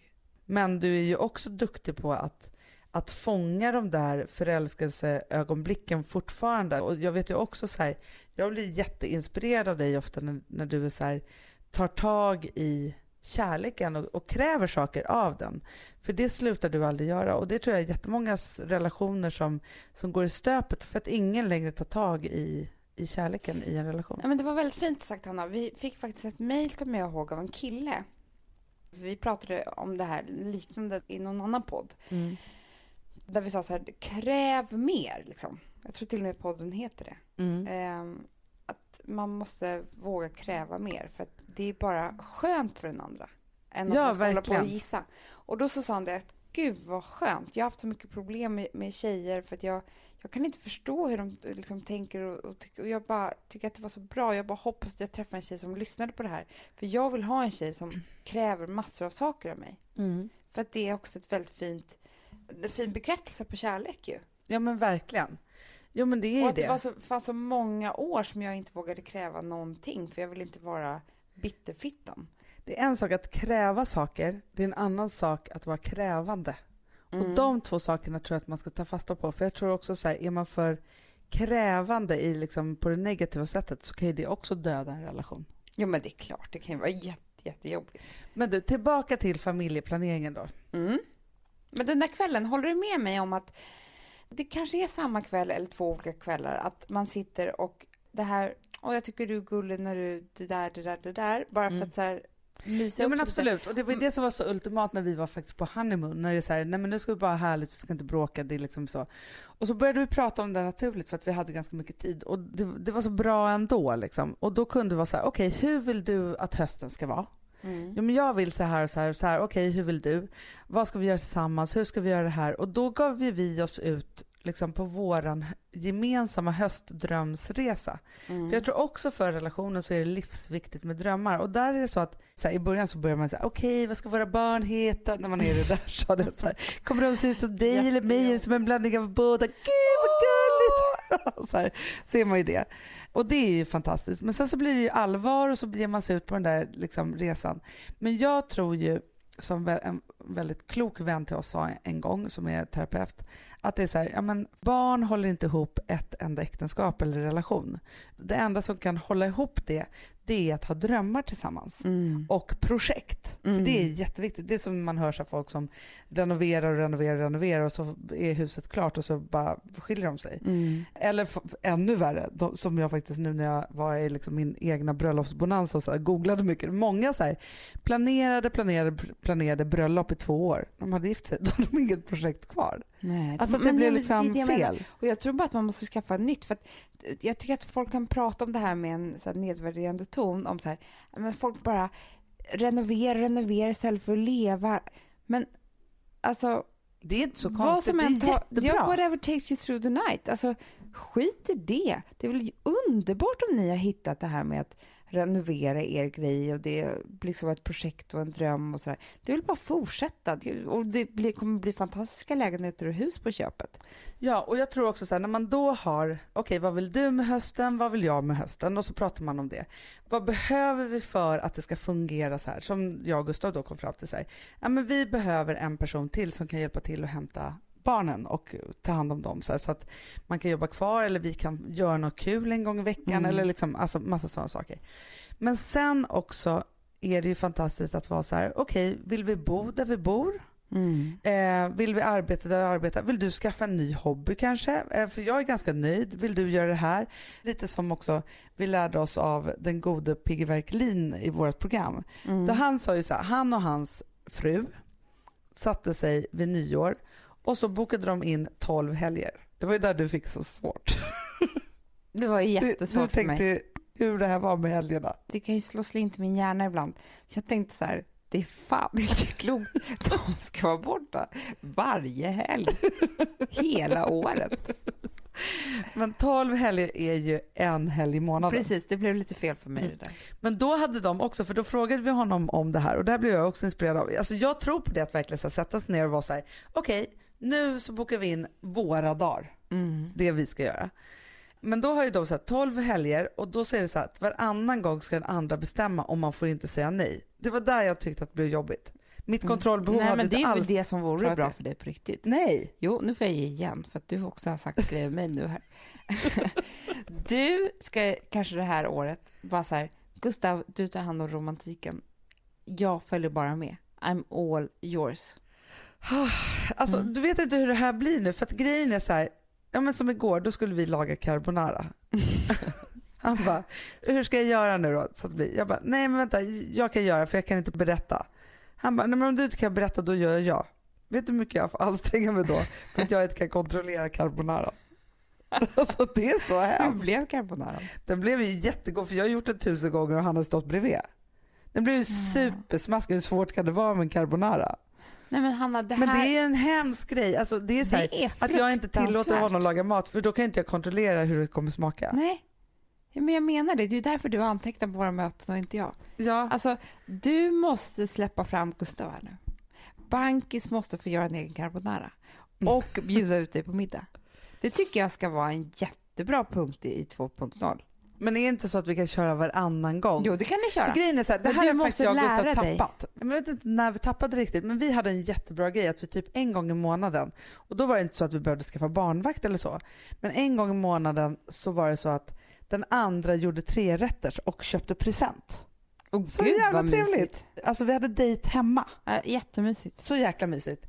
Men du är ju också duktig på att, att fånga de där förälskelseögonblicken fortfarande. Och jag vet ju också så här, jag blir jätteinspirerad av dig ofta när, när du är så här, tar tag i kärleken och, och, kräver saker av den. För det slutar du aldrig göra och det tror jag är jättemångas relationer som, som går i stöpet för att ingen längre tar tag i, i kärleken i en relation. Ja, men det var väldigt fint sagt Hanna. Vi fick faktiskt ett mejl, kommer jag ihåg, av en kille. Vi pratade om det här liknande i någon annan podd. Mm. Där vi sa så här, kräv mer liksom. Jag tror till och med podden heter det. Mm. Eh, att man måste våga kräva mer för att det är bara skönt för den andra. Än att ja, man ska verkligen. hålla på och gissa. Och då så sa han det att gud vad skönt. Jag har haft så mycket problem med, med tjejer för att jag, jag kan inte förstå hur de liksom tänker och, och, tyck, och jag bara tycker att det var så bra. Jag bara hoppas att jag träffar en tjej som lyssnade på det här. För jag vill ha en tjej som kräver massor av saker av mig. Mm. För att det är också ett väldigt fint, en fin bekräftelse på kärlek ju. Ja men verkligen. Jo men det är och att det. Det var så, fanns så många år som jag inte vågade kräva någonting för jag vill inte vara bitterfittan. Det är en sak att kräva saker, det är en annan sak att vara krävande. Mm. Och de två sakerna tror jag att man ska ta fasta på. För jag tror också så här, är man för krävande i liksom på det negativa sättet så kan ju det också döda en relation. Jo men det är klart, det kan ju vara jätte, jättejobbigt. Men du, tillbaka till familjeplaneringen då. Mm. Men den där kvällen, håller du med mig om att det kanske är samma kväll eller två olika kvällar, att man sitter och det här, och jag tycker du är gullig när du, det där, det där, det där, bara mm. för att så här, mysa Ja men absolut, och det var ju det som var så ultimat när vi var faktiskt på honeymoon, när det är så här, nej men nu ska vi bara ha härligt, vi ska inte bråka, det är liksom så. Och så började vi prata om det naturligt för att vi hade ganska mycket tid och det, det var så bra ändå liksom. Och då kunde det vara så här, okej okay, hur vill du att hösten ska vara? Mm. Ja, men jag vill så här och så här och så här, okej okay, hur vill du? Vad ska vi göra tillsammans? Hur ska vi göra det här? Och då gav vi oss ut liksom på våran gemensamma höstdrömsresa. Mm. För jag tror också för relationen så är det livsviktigt med drömmar. Och där är det så att så här, i början så börjar man säga okej okay, vad ska våra barn heta när man är i det där stadiet. Kommer de se ut som dig eller mig eller som en blandning av båda? Gud vad gulligt! så, här, så är man ju det. Och det är ju fantastiskt. Men sen så blir det ju allvar och så ger man sig ut på den där liksom, resan. Men jag tror ju som en väldigt klok vän till oss sa en gång, som är terapeut, att det är så här, ja men barn håller inte ihop ett enda äktenskap eller relation. Det enda som kan hålla ihop det, det är att ha drömmar tillsammans mm. och projekt. Mm. För det är jätteviktigt. Det är som man hör så folk som renoverar och renoverar och renoverar och så är huset klart och så bara skiljer de sig. Mm. Eller ännu värre, de, som jag faktiskt nu när jag var i liksom min egna bröllopsbonanza och så googlade mycket. Många så här, planerade, planerade, planerade bröllop i två år. De hade gift sig, då hade de inget projekt kvar. Nej, alltså att det blev liksom det, det fel. Och jag tror bara att man måste skaffa nytt. För att jag tycker att folk kan prata om det här med en så här nedvärderande ton. Om så här, men folk bara renoverar, renoverar istället för att leva. Men alltså... Det är inte så konstigt, det är jättebra. Ja, whatever takes you through the night. Alltså, skit i det. Det är väl underbart om ni har hittat det här med att renovera er grej och det liksom ett projekt och en dröm och sådär. Det vill bara fortsätta och det blir, kommer bli fantastiska lägenheter och hus på köpet. Ja, och jag tror också så här, när man då har, okej okay, vad vill du med hösten, vad vill jag med hösten? Och så pratar man om det. Vad behöver vi för att det ska fungera så här? Som jag och Gustav då kom fram till så här, ja men vi behöver en person till som kan hjälpa till att hämta barnen och ta hand om dem så, här, så att man kan jobba kvar eller vi kan göra något kul en gång i veckan mm. eller liksom, alltså massa sådana saker. Men sen också är det ju fantastiskt att vara så här, okej, okay, vill vi bo där vi bor? Mm. Eh, vill vi arbeta där vi arbetar? Vill du skaffa en ny hobby kanske? Eh, för jag är ganska nöjd. Vill du göra det här? Lite som också vi lärde oss av den gode Pigge Verkelin i vårt program. Mm. Då han sa ju så här, han och hans fru satte sig vid nyår och så bokade de in 12 helger. Det var ju där du fick så svårt. Det var jättesvårt du, du för mig. Tänkte hur det här var med helgerna. Det kan ju slå slint i min hjärna ibland. Så jag tänkte så här, det är fan inte klokt. De ska vara borta varje helg. Hela året. Men 12 helger är ju en helg i månaden. Precis, det blev lite fel för mig mm. det där. Men då hade de också, för då frågade vi honom om det här och där blev jag också inspirerad av. Alltså jag tror på det att verkligen så sätta sig ner och vara så här, okej, okay, nu så bokar vi in våra dagar. Mm. Det vi ska göra. Men då har ju de så här 12 helger och då säger det så här att varannan gång ska den andra bestämma om man får inte säga nej. Det var där jag tyckte att det blev jobbigt. Mitt mm. kontrollbehov mm. hade inte alls... Nej men det är väl det som vore bra för dig på riktigt? Nej! Jo, nu får jag ge igen för att du också har sagt grejer mig nu här. du ska kanske det här året bara så här, Gustav, du tar hand om romantiken jag följer bara med. I'm all yours. Alltså Mm. du vet inte hur det här blir nu för att grejen är så här, ja men som igår då skulle vi laga carbonara. Han bara, hur ska jag göra nu då? Så att blir. Jag bara, nej men vänta jag kan göra för jag kan inte berätta. Han bara, nej men om du inte kan berätta då gör jag. Vet du hur mycket jag får anstränga mig då för att jag inte kan kontrollera carbonara? Alltså det är så Hur hemskt. blev carbonara? Den blev ju jättegod för jag har gjort den tusen gånger och han har stått bredvid. Den blev ju supersmaskig. Hur svårt kan det vara med en carbonara? Nej men Hanna, det här... Men det är en hemsk grej. Alltså, det är så här, det är att jag inte tillåter honom laga mat för då kan inte jag kontrollera hur det kommer smaka. Nej. Ja, men jag menar det. Det är ju därför du har antecknat på våra möten och inte jag. Ja. Alltså, du måste släppa fram Gustav här nu. Bankis måste få göra en egen carbonara och bjuda ut dig på middag. Det tycker jag ska vara en jättebra punkt i 2.0. Men är det inte så att vi kan köra varannan gång? Jo, det kan ni köra. För grejen är så här, det här har faktiskt jag och Gustav dig. tappat. Jag vet inte när vi tappade riktigt men vi hade en jättebra grej att vi typ en gång i månaden och då var det inte så att vi behövde skaffa barnvakt eller så. Men en gång i månaden så var det så att den andra gjorde tre rätters och köpte present. Oh, Så gud, jävla trevligt. mysigt. Alltså vi hade dejt hemma. Ja, jättemysigt. Så jäkla mysigt.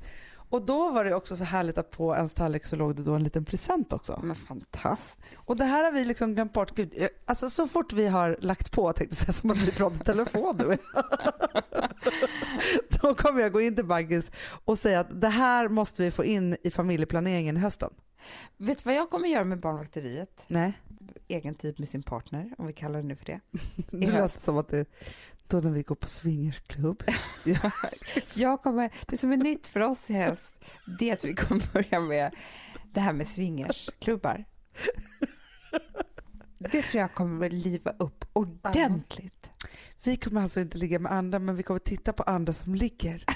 Och då var det också så härligt att på ens tallrik så låg det då en liten present också. Men fantastiskt. Och det här har vi liksom glömt bort. Gud, jag- alltså så fort vi har lagt på, tänkte jag som att vi pratar telefon nu. Då kommer jag gå in till Baggis och säga att det här måste vi få in i familjeplaneringen i hösten. Vet du vad jag kommer göra med barnvakteriet? Nej, Egen tid med sin partner, om vi kallar det nu för det. låter som att det då när vi går på swingersklubb. Ja. Jag kommer, det som är nytt för oss i höst, det är att vi kommer börja med det här med swingersklubbar. Det tror jag kommer att liva upp ordentligt. Vi kommer alltså inte ligga med andra men vi kommer titta på andra som ligger.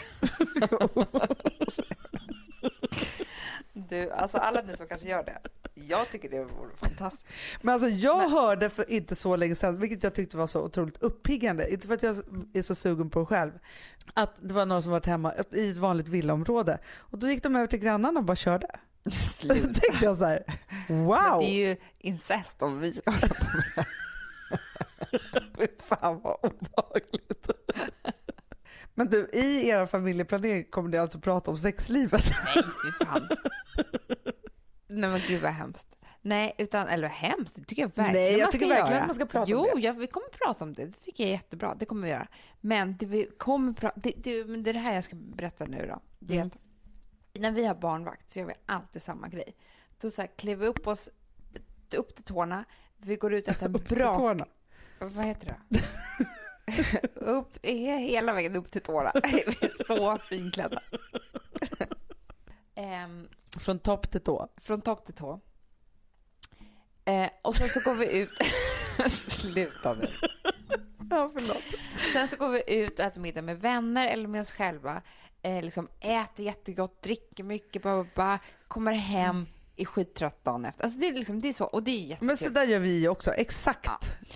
Du, alltså alla ni som kanske gör det, jag tycker det vore fantastiskt. Men alltså jag Men- hörde för inte så länge sedan, vilket jag tyckte var så otroligt uppiggande, inte för att jag är så sugen på det själv, att det var någon som varit hemma i ett vanligt villaområde och då gick de över till grannarna och bara körde. Då Sluta. tänkte jag så här, Men wow, det är ju incest om vi ska hålla på med Fy fan vad obehagligt. Men du, i er familjeplanering kommer ni alltså prata om sexlivet? Nej, fy fan. Nej men gud vad hemskt. Nej, utan, eller hemskt, det tycker jag verkligen Nej, jag tycker verkligen göra. att man ska prata jo, om det. Jo, vi kommer prata om det. Det tycker jag är jättebra. Det kommer vi göra. Men det vi kommer prata, det, det, det är det här jag ska berätta nu då. Det Mm. att när vi har barnvakt så gör vi alltid samma grej. Då så här, klär vi upp oss upp till tårna. Vi går ut och äter en bra... Vad heter det? upp, he- hela vägen upp till tårna. Vi är så finklädda. Ehm, Från topp till tå. från topp till tå. Eh, och sen så går vi ut... Sluta nu. Ja, förlåt. Sen så går vi ut och äter middag med vänner eller med oss själva. Eh, liksom äter jättegott, dricker mycket, bara, bara, kommer hem är skittrött dagen efter. Alltså det är liksom, det är så, och det är jättekul. Men så där gör vi också, exakt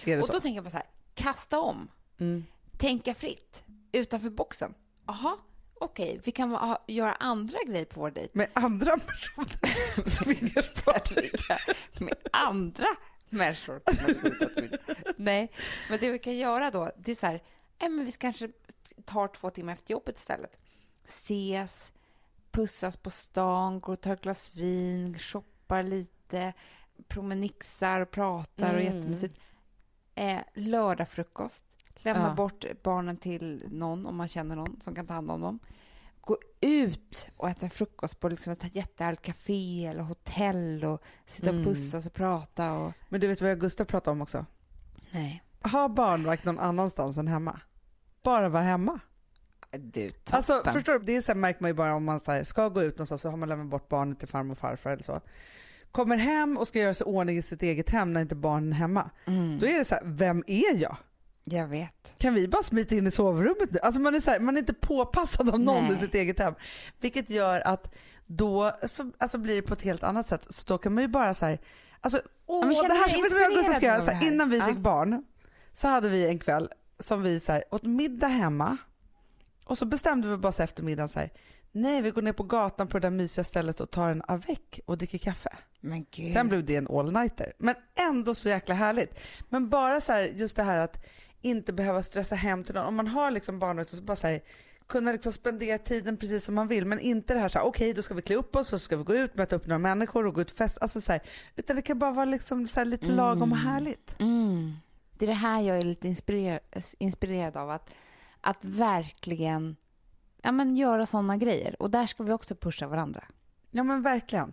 det och då tänker jag på så här, kasta om, Mm. tänka fritt, utanför boxen. Jaha, okej, vi kan ha, göra andra grejer på vår dejt. Med andra personer. Swingersparty. med andra människor. Nej, men det vi kan göra då, det är så här, nej, men vi kanske tar två timmar efter jobbet istället. Ses, pussas på stan, går och tar ett glas vin, shoppar lite, promenixar, pratar och Mm. jättemysigt. Eh, lördagfrukost. Lämna Ja. bort barnen till någon om man känner någon som kan ta hand om dem. Gå ut och äta frukost på liksom ett jättehärligt café eller hotell och sitta Mm. och pussas och prata. Och... Men du vet vad jag och Gustav pratade om också? Nej. Ha barnvakt någon annanstans än hemma. Bara vara hemma. Du, toppen. Alltså förstår du, det är så här, märker man ju bara om man så här, ska gå ut någonstans så har man lämnat bort barnet till farmor och farfar eller så. Kommer hem och ska göra sig ordning i sitt eget hem när inte barnen är hemma. mm. Då är det så här, vem är jag? Jag vet. Kan vi bara smita in i sovrummet nu? Alltså man är, så här, man är inte påpassad av någon Nej. i sitt eget hem. Vilket gör att då så, alltså blir det på ett helt annat sätt. Så då kan man ju bara så här, alltså åh, känner det här, jag och Gustav ska göra? Så här? innan vi Ja. fick barn så hade vi en kväll som vi så här, åt middag hemma och så bestämde vi bara så eftermiddagen så här, nej vi går ner på gatan på det där mysiga stället och tar en avec och dricker kaffe. Men gud. Sen blev det en all-nighter. Men ändå så jäkla härligt. Men bara så här, just det här att inte behöva stressa hem till någon. Om man har liksom barnvakt så bara så här, kunna liksom spendera tiden precis som man vill men inte det här så här, okej okay, då ska vi klä upp oss och så ska vi gå ut, möta upp några människor och gå ut och festa. Alltså så här, utan det kan bara vara liksom så lite lagom och mm. härligt. Mm. Det är det här jag är lite inspirerad, inspirerad av, att, att verkligen ja, men göra sådana grejer. Och där ska vi också pusha varandra. Ja men verkligen.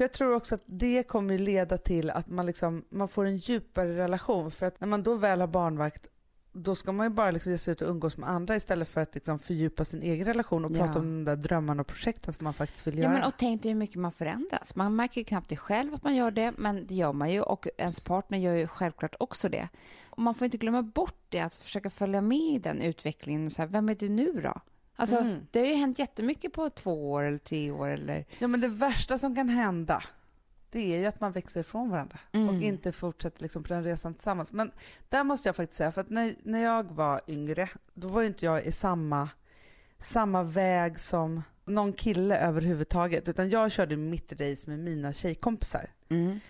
För jag tror också att det kommer leda till att man, liksom, man får en djupare relation. För att när man då väl har barnvakt då ska man ju bara liksom ge sig ut och umgås med andra istället för att liksom fördjupa sin egen relation och ja. prata om de där drömmarna och projekten som man faktiskt vill ja, göra. Men, och tänk dig hur mycket man förändras. Man märker ju knappt det själv att man gör det, men det gör man ju och ens partner gör ju självklart också det. Och man får inte glömma bort det, att försöka följa med i den utvecklingen. Så här, vem är du nu då? Alltså, mm. Det har ju hänt jättemycket på två år eller tre år. Eller... Ja, men det värsta som kan hända det är ju att man växer ifrån varandra mm. och inte fortsätter liksom på den resan tillsammans. Men där måste jag faktiskt säga, för att när, när jag var yngre, då var ju inte jag i samma, samma väg som någon kille överhuvudtaget, utan jag körde mitt race med mina tjejkompisar. Mm.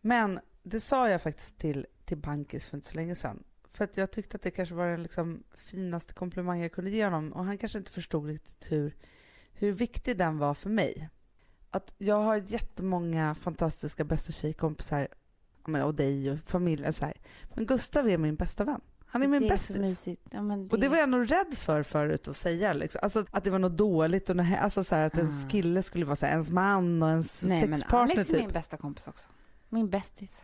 Men det sa jag faktiskt till, till Bankis för inte så länge sedan. För att jag tyckte att det kanske var den liksom finaste komplimang jag kunde ge honom och han kanske inte förstod riktigt hur, hur viktig den var för mig att jag har jättemånga fantastiska bästa tjejkompisar och dig och familjen så här. Men Gustav är min bästa vän. Han är min det bästis. Är ja, det... Och det var jag nog rädd för förut att säga. Liksom. Alltså, att det var något dåligt. Och alltså, så här, att ah. ens kille skulle vara så här, ens man och ens Nej, sexpartner. Men Alex är typ. min bästa kompis också. Min bästis.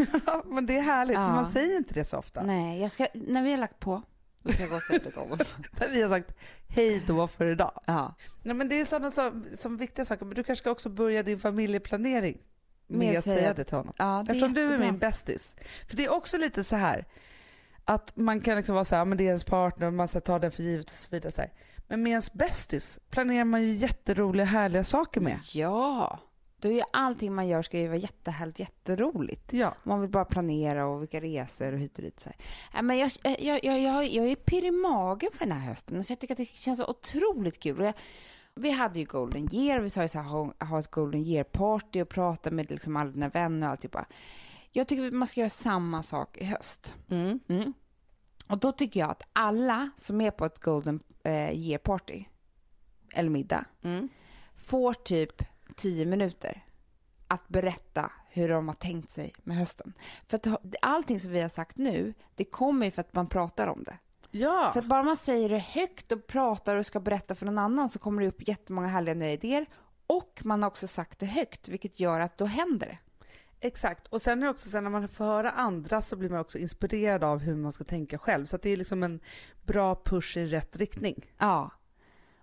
men det är härligt. Ja. Man säger inte det så ofta. Nej, jag ska, när vi har lagt på då ska jag gå och säga honom. vi har sagt hej då för idag. Ja. Nej, men det är sådana så, som viktiga saker. Men du kanske ska också börja din familjeplanering med att säga det till honom. Ja, det Eftersom du är min bästis. För det är också lite så här att man kan liksom vara så här, men det är ens partner och man ska ta den för givet och så vidare. Så här. Men med ens bästis planerar man ju jätteroliga härliga saker med. Ja. Då är ju allting man gör ska ju vara jättehärligt, jätteroligt. Ja. Man vill bara planera och vilka resor och hit och dit. Så här. Men jag, jag, jag, jag, jag är pirr i magen för den här hösten. Så jag tycker att det känns så otroligt kul. Jag, vi hade ju Golden Year, vi sa ju så här, ha, ha ett Golden Year-party och prata med liksom alla dina vänner och alltihopa. Jag tycker att man ska göra samma sak i höst. Mm. Mm. Och då tycker jag att alla som är på ett Golden eh, Year-party, eller middag, mm. får typ tio minuter att berätta hur de har tänkt sig med hösten. För att allting som vi har sagt nu, det kommer ju för att man pratar om det. Ja. Så bara man säger det högt och pratar och ska berätta för någon annan så kommer det upp jättemånga härliga nya idéer. Och man har också sagt det högt, vilket gör att då händer det. Exakt. Och sen är det också så när man får höra andra så blir man också inspirerad av hur man ska tänka själv. Så det är liksom en bra push i rätt riktning. Ja.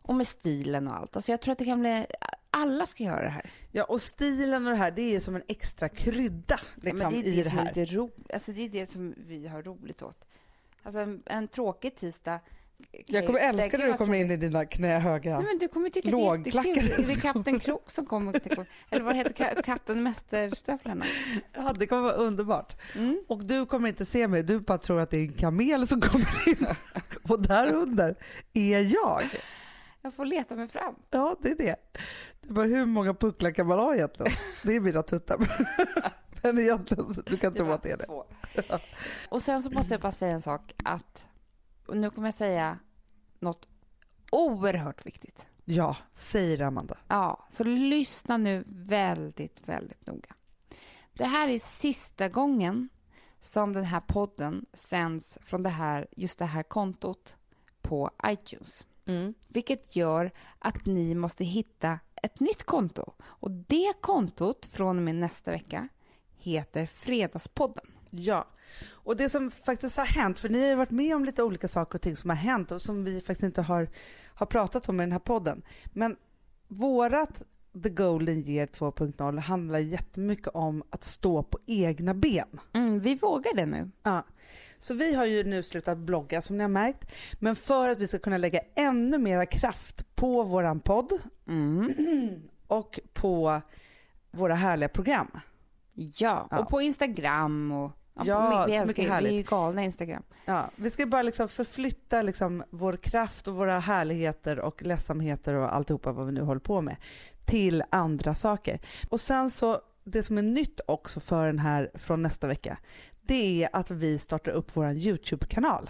Och med stilen och allt. Alltså jag tror att det kan bli alla ska göra det här. Ja, och stilen och det här, det är som en extra krydda liksom, ja, det är det i det här. Är lite ro, alltså det är det som vi har roligt åt. Alltså en, en tråkig tisdag jag kommer älska när du kommer in i dina knähöga Nej, men Du kommer tycka det är jättekul. Är det Kapten Krok som kommer? Eller vad heter katten Mästerstövlarna? Ja, det kommer vara underbart. Mm. Och du kommer inte se mig, du bara tror att det är en kamel som kommer in. Och där under är jag. Jag får leta mig fram. Ja, det är det. Bara, hur många pucklar kan man ha egentligen? Det är mina tuttar. Men egentligen, du kan tro att det är det. Och sen så måste jag bara säga en sak att, nu kommer jag säga något oerhört viktigt. Ja, säg det Amanda. Ja, så lyssna nu väldigt, väldigt noga. Det här är sista gången som den här podden sänds från det här, just det här kontot på iTunes. Mm. Vilket gör att ni måste hitta ett nytt konto. Och det kontot från och med nästa vecka heter Fredagspodden. Ja, och det som faktiskt har hänt, för ni har ju varit med om lite olika saker och ting som har hänt och som vi faktiskt inte har, har pratat om i den här podden. Men vårat The Golden Year 2.0 handlar jättemycket om att stå på egna ben. Mm, vi vågar det nu. Ja. Så vi har ju nu slutat blogga som ni har märkt. Men för att vi ska kunna lägga ännu mera kraft på våran podd mm. och på våra härliga program. Ja, ja. och på Instagram och Ja, vi, älskar, mycket härligt. vi är ju galna Instagram. Ja, vi ska bara liksom förflytta liksom vår kraft och våra härligheter och ledsamheter och alltihopa vad vi nu håller på med till andra saker. Och sen så, det som är nytt också för den här från nästa vecka, det är att vi startar upp vår YouTube-kanal.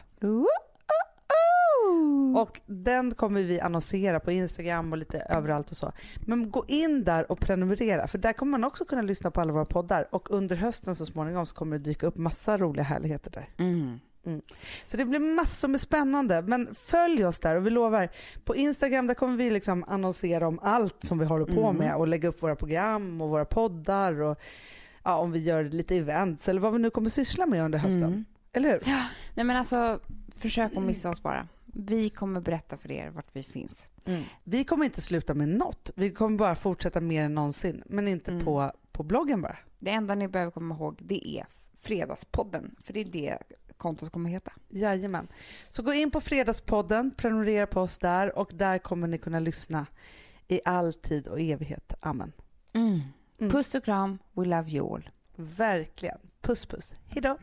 Och den kommer vi annonsera på Instagram och lite överallt och så. Men gå in där och prenumerera för där kommer man också kunna lyssna på alla våra poddar och under hösten så småningom så kommer det dyka upp massa roliga härligheter där. Mm. Så det blir massor med spännande. Men följ oss där och vi lovar, på Instagram där kommer vi liksom annonsera om allt som vi håller på Mm. med och lägga upp våra program och våra poddar och ja, om vi gör lite events eller vad vi nu kommer syssla med under hösten. Mm. Eller hur? Nej men alltså, försök att missa oss bara. Vi kommer berätta för er vart vi finns. Vi kommer inte sluta med något. Vi kommer bara fortsätta mer än någonsin. Men inte Mm. på, på bloggen bara. Det enda ni behöver komma ihåg det är Fredagspodden, för det är det kontot kommer heta. Jajamän. Så gå in på Fredagspodden, prenumerera på oss där och där kommer ni kunna lyssna i all tid och evighet. Amen. Mm. Puss och kram, we love you all. Verkligen. Puss puss. Hejdå.